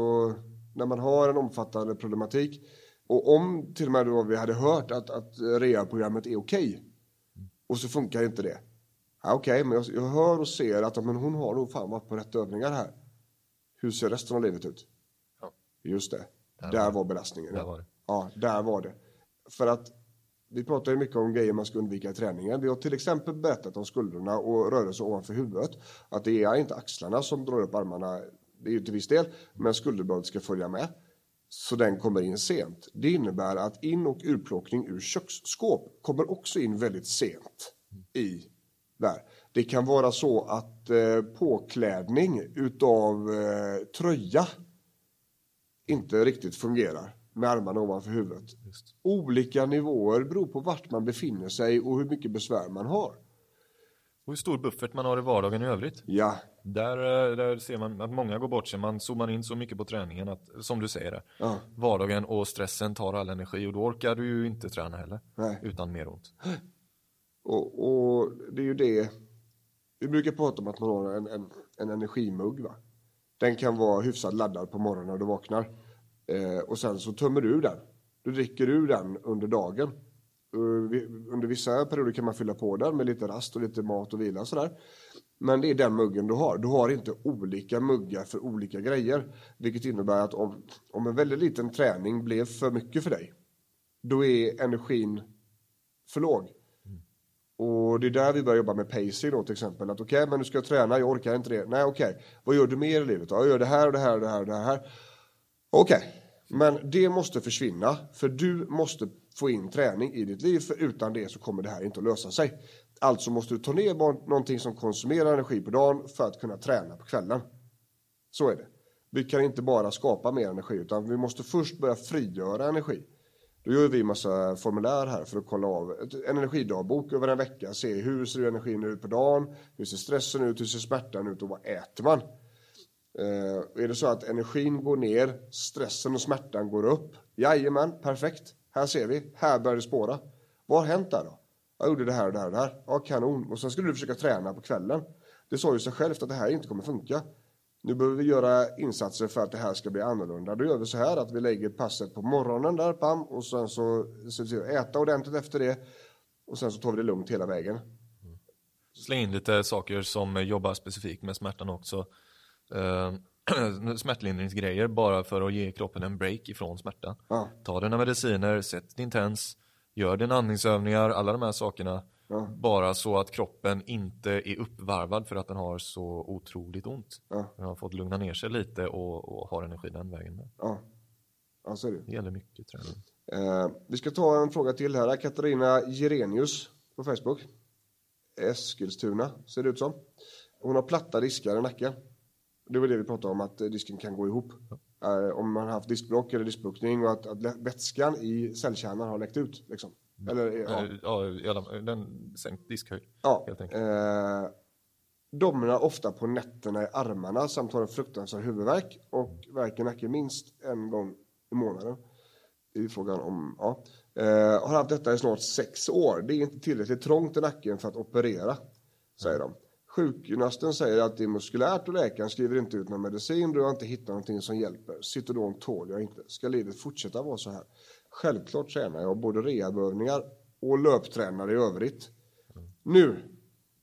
när man har en omfattande problematik och om till och med då vi hade hört att, att rehabprogrammet är okej och så funkar inte det. Ja, Okej, men jag, jag hör och ser att men hon har nog fan varit på rätt övningar här. Hur ser resten av livet ut? Ja. Just det. Där Där, var var belastningen. Där var det. Ja, där var det. För att vi pratar ju mycket om grejer man ska undvika i träningen. Vi har till exempel berättat om skulderna och rörelser ovanför huvudet. Att det är inte axlarna som drar upp armarna, det är ju till viss del, men skulderbladet ska följa med. Så den kommer in sent. Det innebär att in och urplockning ur köksskåp kommer också in väldigt sent i där. Det kan vara så att eh, påklädning utav eh, tröja inte riktigt fungerar med armarna ovanför huvudet. Just. Olika nivåer beror på vart man befinner sig och hur mycket besvär man har. Och hur stor buffert man har i vardagen i övrigt. Ja, Där, eh, där ser man att många går bort sig. Man zoomar in så mycket på träningen att, som du säger, där, ja, vardagen och stressen tar all energi och då orkar du ju inte träna heller. nej. Utan mer ont. Och, och det är ju det. Vi brukar prata om att man har en, en, en energimugg. Va? Den kan vara hyfsat laddad på morgonen när du vaknar. Eh, och sen så tömmer du ur den. Du dricker ur den under dagen. Eh, under vissa perioder kan man fylla på den med lite rast och lite mat och vila och sådär. Men det är den muggen du har. Du har inte olika muggar för olika grejer. Vilket innebär att om, om en väldigt liten träning blev för mycket för dig. Då är energin för låg. Och det är där vi börjar jobba med pacing då till exempel. Att okej, men du ska träna, jag orkar inte det. Nej, okej. Vad gör du mer i livet? då? Jag gör det här och det här och det här och det här. Okej, men det måste försvinna. För du måste få in träning i ditt liv. För utan det så kommer det här inte att lösa sig. Alltså måste du ta ner någonting som konsumerar energi på dagen för att kunna träna på kvällen. Så är det. Vi kan inte bara skapa mer energi utan vi måste först börja frigöra energi. Då gör vi massa formulär här för att kolla av en energidagbok över en vecka. Se hur ser energin ut på dagen, hur ser stressen ut, hur ser smärtan ut och vad äter man? Eh, är det så att energin går ner, stressen och smärtan går upp? Jajamän, perfekt. Här ser vi, här börjar det spåra. Vad har hänt där då? Jag gjorde det här och det här och det här. Ja, kanon. Och sen skulle du försöka träna på kvällen. Det sa ju sig självt att det här inte kommer funka. Nu behöver vi göra insatser för att det här ska bli annorlunda. Då gör vi så här att vi lägger passet på morgonen där, pam, och sen så ser vi till att äta ordentligt efter det. Och sen så tar vi det lugnt hela vägen. Släng in lite saker som jobbar specifikt med smärtan också. Eh, smärtlindringsgrejer bara för att ge kroppen en break ifrån smärtan. Ja, Ta dina mediciner, sätt din tens, gör dina andningsövningar, alla de här sakerna. Ja. Bara så att kroppen inte är uppvarvad för att den har så otroligt ont. ja, Den har fått lugna ner sig lite och, och har energi den vägen. Med. ja. Ja, så är det. Det gäller mycket träning. Eh, vi ska ta en fråga till här. Katarina Gerenius på Facebook. Eskilstuna ser det ut som. Hon har platta diskar i nacken. Det var det vi pratade om, att disken kan gå ihop. Eh, om man har haft diskbråck eller diskbråckning och att, att vätskan i cellkärnan har läckt ut. Liksom. Eller, eh, ja. Eh, Ja, i alla, den sänkt diskhöjd. Ja, helt enkelt. eh, domnar ofta på nätterna i armarna samt har en fruktansvärd huvudvärk och värker nacken minst en gång i månaden. Är frågan om, ja. Eh, har haft detta i snart sex år. Det är inte tillräckligt trångt i nacken för att operera, säger de. Sjukgymnasten säger att det är muskulärt och läkaren skriver inte ut någon medicin då jag inte hittar någonting som hjälper. Citodon tål jag inte. Ska livet fortsätta vara så här? Självklart tränar jag både rehabövningar och löptränar i övrigt. Nu,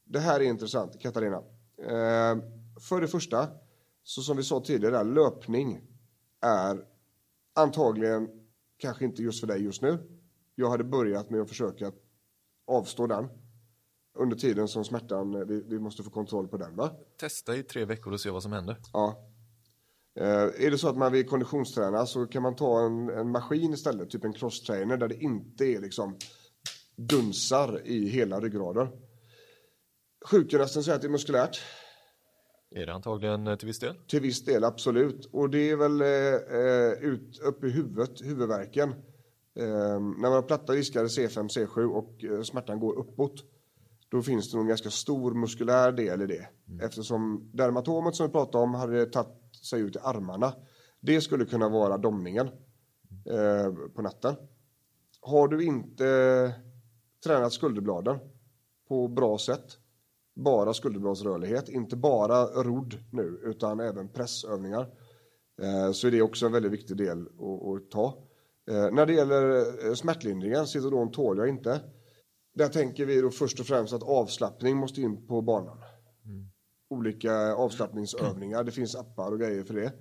det här är intressant, Katarina. Eh, för det första, så som vi sa tidigare, löpning är antagligen kanske inte just för dig just nu. Jag hade börjat med att försöka avstå den under tiden som smärtan, eh, vi, vi måste få kontroll på den. Va? Testa i tre veckor och se vad som händer. Ja. Eh, är det så att man vill konditionsträna så kan man ta en, en maskin istället, typ en crosstrainer där det inte är liksom dunsar i hela ryggraden. Sjukgymnasten säger att det är muskulärt. Är det antagligen eh, till viss del? Till viss del, absolut. Och det är väl eh, ut, upp i huvudet, huvudvärken. Eh, när man har platta diskar C5, C7 och eh, smärtan går uppåt. Då finns det nog en ganska stor muskulär del i det. Eftersom dermatomet som vi pratade om hade tagit sig ut i armarna. Det skulle kunna vara domningen eh, på natten. Har du inte tränat skulderbladen på bra sätt, bara skulderbladsrörlighet, inte bara rodd nu, utan även pressövningar, eh, så är det också en väldigt viktig del att, att ta. Eh, när det gäller eh, smärtlindringen, Citodon tål jag inte. Där tänker vi då först och främst att avslappning måste in på banan. Olika avslappningsövningar, det finns appar och grejer för det.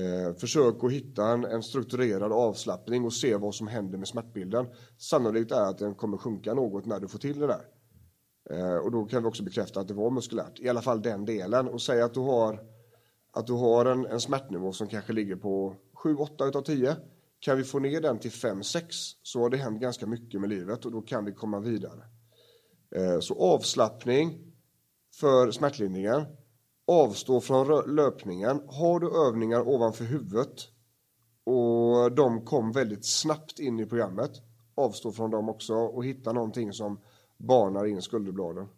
Eh, försök att hitta en, en strukturerad avslappning och se vad som händer med smärtbilden. Sannolikt är att den kommer sjunka något när du får till det där. Eh, och då kan vi också bekräfta att det var muskulärt, i alla fall den delen. Och säga att du har, att du har en, en smärtnivå som kanske ligger på 7-8 utav 10. Kan vi få ner den till 5-6 så har det hänt ganska mycket med livet och då kan vi komma vidare. Eh, så avslappning för smärtlindringen. Avstå från löpningen. Har du övningar ovanför huvudet och de kom väldigt snabbt in i programmet. Avstå från dem också och hitta någonting som banar in skulderbladen.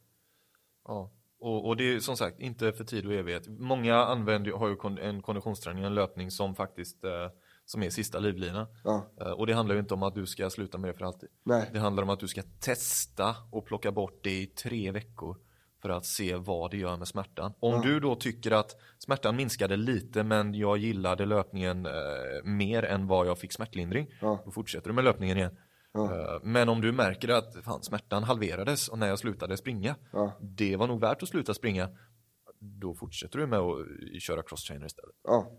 Ja. Och, och det är som sagt inte för tid och evighet. Många använder, har ju en konditionsträning, en löpning som faktiskt eh, som är sista livlina. Ja. Eh, och det handlar ju inte om att du ska sluta med det för alltid. Nej. Det handlar om att du ska testa och plocka bort det i tre veckor för att se vad det gör med smärtan. Om du då tycker att smärtan minskade lite men jag gillade löpningen eh, mer än vad jag fick smärtlindring, Ja. då fortsätter du med löpningen igen. Eh, Men om du märker att fan, smärtan halverades och när jag slutade springa, Ja. det var nog värt att sluta springa, då fortsätter du med att köra crosstrainer istället. Ja,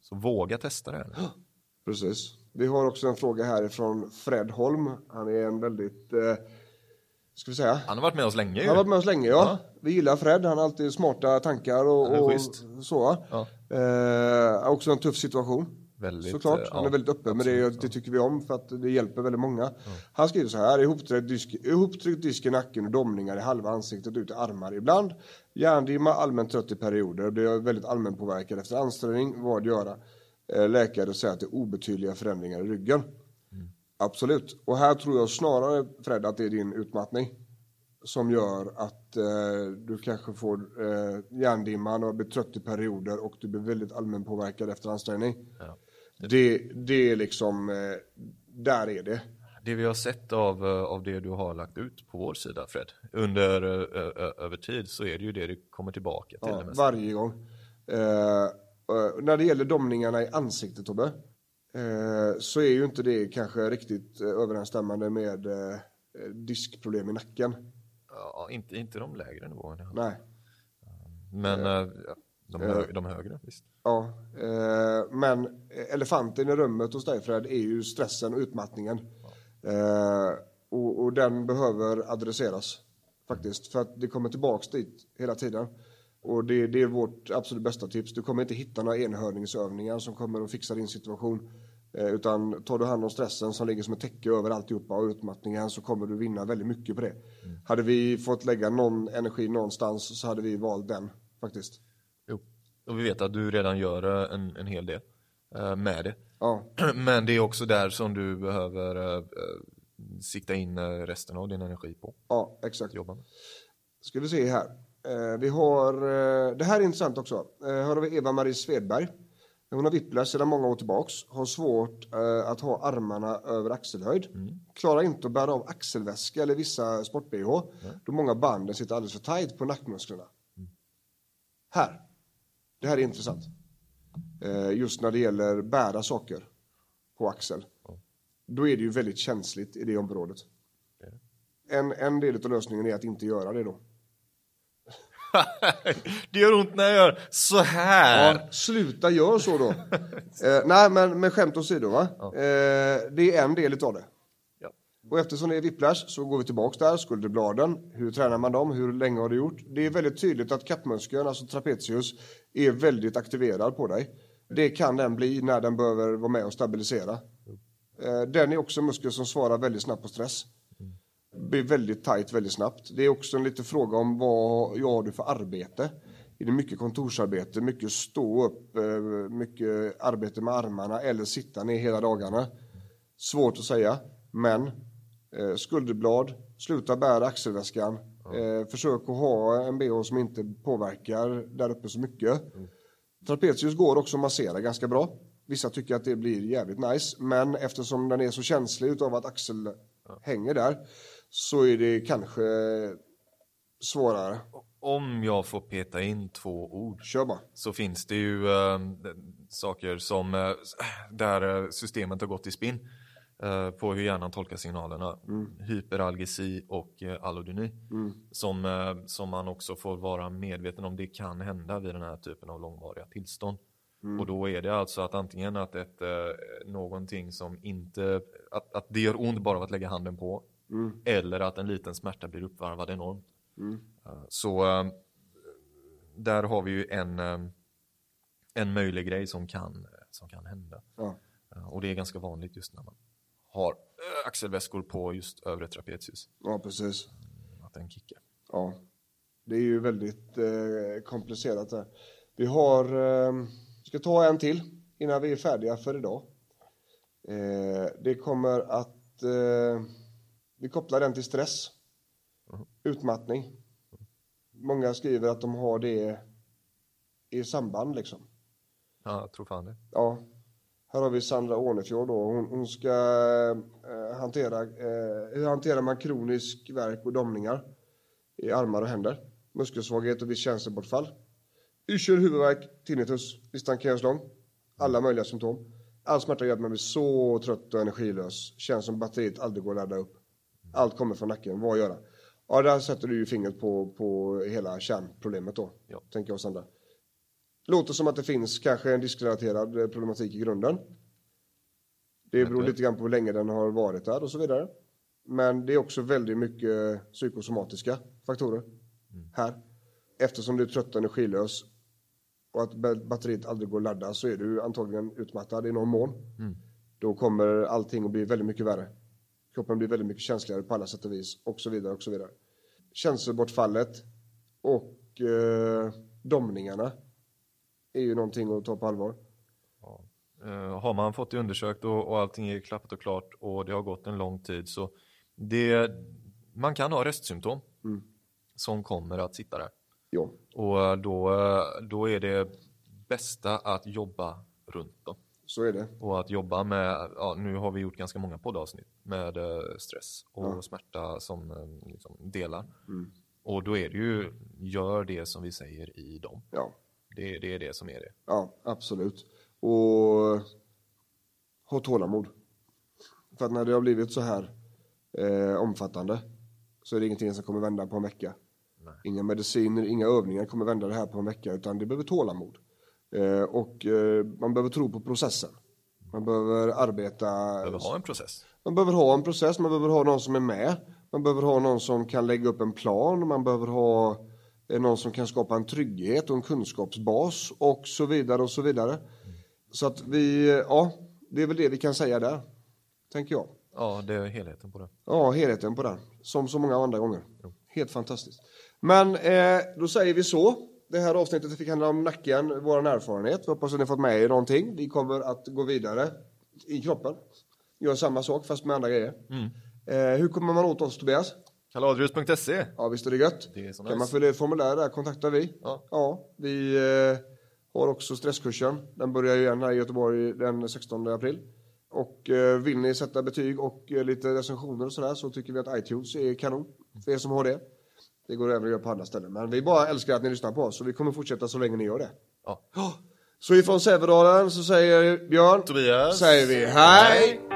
Så våga testa det. precis. Vi har också en fråga härifrån Fred Holm. Han är en väldigt, eh, ska vi säga, Han har varit med oss länge ju. Han har varit med oss länge, ja. Vi gillar Fred, han har alltid smarta tankar och, och så. Ja. Eh, också en tuff situation. Väldigt, Såklart, eh, han ja, är väldigt öppen med det, det tycker vi om för att det hjälper väldigt många. Han skriver så här, ihoptryckt disk, ihoptryckt disk i nacken och domningar i halva ansiktet ut i armar ibland. Hjärndimma, allmänt trött i perioder, blir väldigt allmänpåverkad efter ansträngning, vad göra? Eh, läkare säger att det är obetydliga förändringar i ryggen. Absolut, och här tror jag snarare Fred att det är din utmattning som gör att eh, du kanske får eh, hjärndimman och blir trött i perioder och du blir väldigt allmänpåverkad efter ansträngning. Ja. Det, det är liksom, eh, där är det. Det vi har sett av, eh, av det du har lagt ut på vår sida Fred, under, ö, ö, över tid så är det ju det du kommer tillbaka till. Ja, varje gång. Eh, eh, när det gäller domningarna i ansiktet Tobbe, eh, så är ju inte det kanske riktigt eh, överensstämmande med diskproblem i nacken. Ja, inte, inte de lägre nivåerna. Nej. Men ja, de, hö, de högre, visst. Ja, men elefanten i rummet hos dig Fred är ju stressen och utmattningen. Eh, och, och den behöver adresseras faktiskt. För att det kommer tillbaks dit hela tiden. Och det, det är vårt absolut bästa tips. Du kommer inte hitta några enhörningsövningar som kommer att fixa din situation. Eh, utan tar du hand om stressen som ligger som ett täcke över alltihopa och utmattningen så kommer du vinna väldigt mycket på det. Hade vi fått lägga någon energi någonstans så hade vi valt den faktiskt. Jo. Och vi vet att du redan gör eh, en, en hel del eh, med det. Ja, Men det är också där som du behöver eh, eh, sikta in eh, resten av din energi på. ja exakt. Jobba med. Ska vi se här. Eh, vi har, eh, det här är intressant också. Eh, här har vi Eva-Marie Svedberg. Hon har whiplash sedan många år tillbaks. Har svårt att ha armarna över axelhöjd. Klarar inte att bära av axelväska eller vissa sport-bh. Då många banden sitter alldeles för tajt på nackmusklerna. Här. Det här är intressant. Just när det gäller bära saker på axel. Då är det ju väldigt känsligt i det området. En, en del av lösningen är att inte göra det då. det gör ont när jag gör så här. Ja, sluta gör så då. eh, nej, men med skämt åsido, va? Eh, det är en del av det. Ja. Och eftersom det är whiplash så går vi tillbaks där, skulderbladen. Hur tränar man dem? Hur länge har du gjort? Det är väldigt tydligt att kappmuskeln, alltså trapezius, är väldigt aktiverad på dig. Det kan den bli när den behöver vara med och stabilisera. Eh, den är också en muskel som svarar väldigt snabbt på stress. Blir väldigt tajt väldigt snabbt. Det är också en liten fråga om vad jag har du för arbete. Är det mycket kontorsarbete, mycket stå upp, eh, mycket arbete med armarna eller sitta ner hela dagarna? Svårt att säga, men eh, skulderblad, sluta bära axelväskan, eh, försök att ha en bh som inte påverkar där uppe så mycket. Trapezius går också att massera ganska bra. Vissa tycker att det blir jävligt nice, men eftersom den är så känslig utav att axel hänger där så är det kanske svårare. Om jag får peta in två ord Kör bara. så finns det ju eh, saker som eh, där eh, systemet har gått i spinn. eh, på hur hjärnan tolkar signalerna. Hyperalgesi och allodyni. Som, eh, som man också får vara medveten om det kan hända vid den här typen av långvariga tillstånd. Och då är det alltså att antingen att ett, någonting som inte, att, att det gör ont bara av att lägga handen på. Eller att en liten smärta blir uppvarvad enormt. Eh, Så eh, där har vi ju en, eh, en möjlig grej som kan, som kan hända. Ja. Och det är ganska vanligt just när man har axelväskor på just övre trapezius. ja, precis. Att den kickar. Ja, det är ju väldigt eh, komplicerat där. Vi har, eh, ska ta en till innan vi är färdiga för idag. Eh, det kommer att, eh, vi kopplar den till stress, utmattning. Många skriver att de har det i samband liksom. Ja, jag tror fan det. Ja, här har vi Sandra Ånefjord då. Hon, hon ska eh, hantera, eh, hur hanterar man kronisk värk och domningar i armar och händer? Muskelsvaghet och visst känselbortfall. Yrsel, huvudvärk, tinnitus. Listan kan göras lång. Alla möjliga symptom. All smärta gör att man blir så trött och energilös. Känns som batteriet aldrig går att ladda upp. Allt kommer från nacken. Vad göra? Ja, där sätter du ju fingret på, på hela kärnproblemet då. Ja. Tänker jag Sandra. Låter som att det finns kanske en diskrelaterad eh, problematik i grunden. Det beror lite grann på hur länge den har varit där och så vidare. Men det är också väldigt mycket psykosomatiska faktorer här. Eftersom du är trött och energilös och att ba- batteriet aldrig går att ladda så är du antagligen utmattad i någon mån. Då kommer allting att bli väldigt mycket värre. Kroppen blir väldigt mycket känsligare på alla sätt och vis och så vidare och så vidare. Känselbortfallet och eh, domningarna är ju någonting att ta på allvar. Eh, har man fått det undersökt och, och allting är klappat och klart och det har gått en lång tid så det, man kan ha restsymptom som kommer att sitta där. Ja, Och eh, då, eh, då är det bästa att jobba runt dem. så är det. Och att jobba med, ja, nu har vi gjort ganska många poddavsnitt med eh, stress och smärta som eh, liksom, delar. Och då är det ju, gör det som vi säger i dem. Ja, Det, det är det som är det. ja absolut. Och ha tålamod. För att när det har blivit så här eh, omfattande så är det ingenting som kommer vända på en vecka. Inga mediciner, inga övningar kommer vända det här på en vecka utan det behöver tålamod. Eh, och eh, man behöver tro på processen. Man behöver arbeta Behöver ha en process. Man behöver ha en process, man behöver ha någon som är med. Man behöver ha någon som kan lägga upp en plan, man behöver ha eh, någon som kan skapa en trygghet och en kunskapsbas och så vidare och så vidare. Så att vi, eh, ja, det är väl det vi kan säga där, tänker jag. Ja, det är helheten på det. Ja, helheten på den, som så många andra gånger. Helt fantastiskt. Men eh, då säger vi så. Det här avsnittet fick handla om nacken, vår erfarenhet. Vi hoppas att ni fått med er någonting. Vi kommer att gå vidare i kroppen. Gör samma sak fast med andra grejer. Eh, hur kommer man åt oss Tobias? Kaladrius.se Ja, visst är det gött. Det är kan nice. man fylla i formulär där kontaktar vi. Ja. vi eh, har också stresskursen. Den börjar ju igen här i Göteborg den 16 april. Och eh, vill ni sätta betyg och eh, lite recensioner och sådär så tycker vi att iTunes är kanon för er som har det. Det går även att göra på andra ställen. Men vi bara älskar att ni lyssnar på oss så vi kommer fortsätta så länge ni gör det. Ja. Så ifrån Sävedalen så säger Björn Tobias. säger vi hej!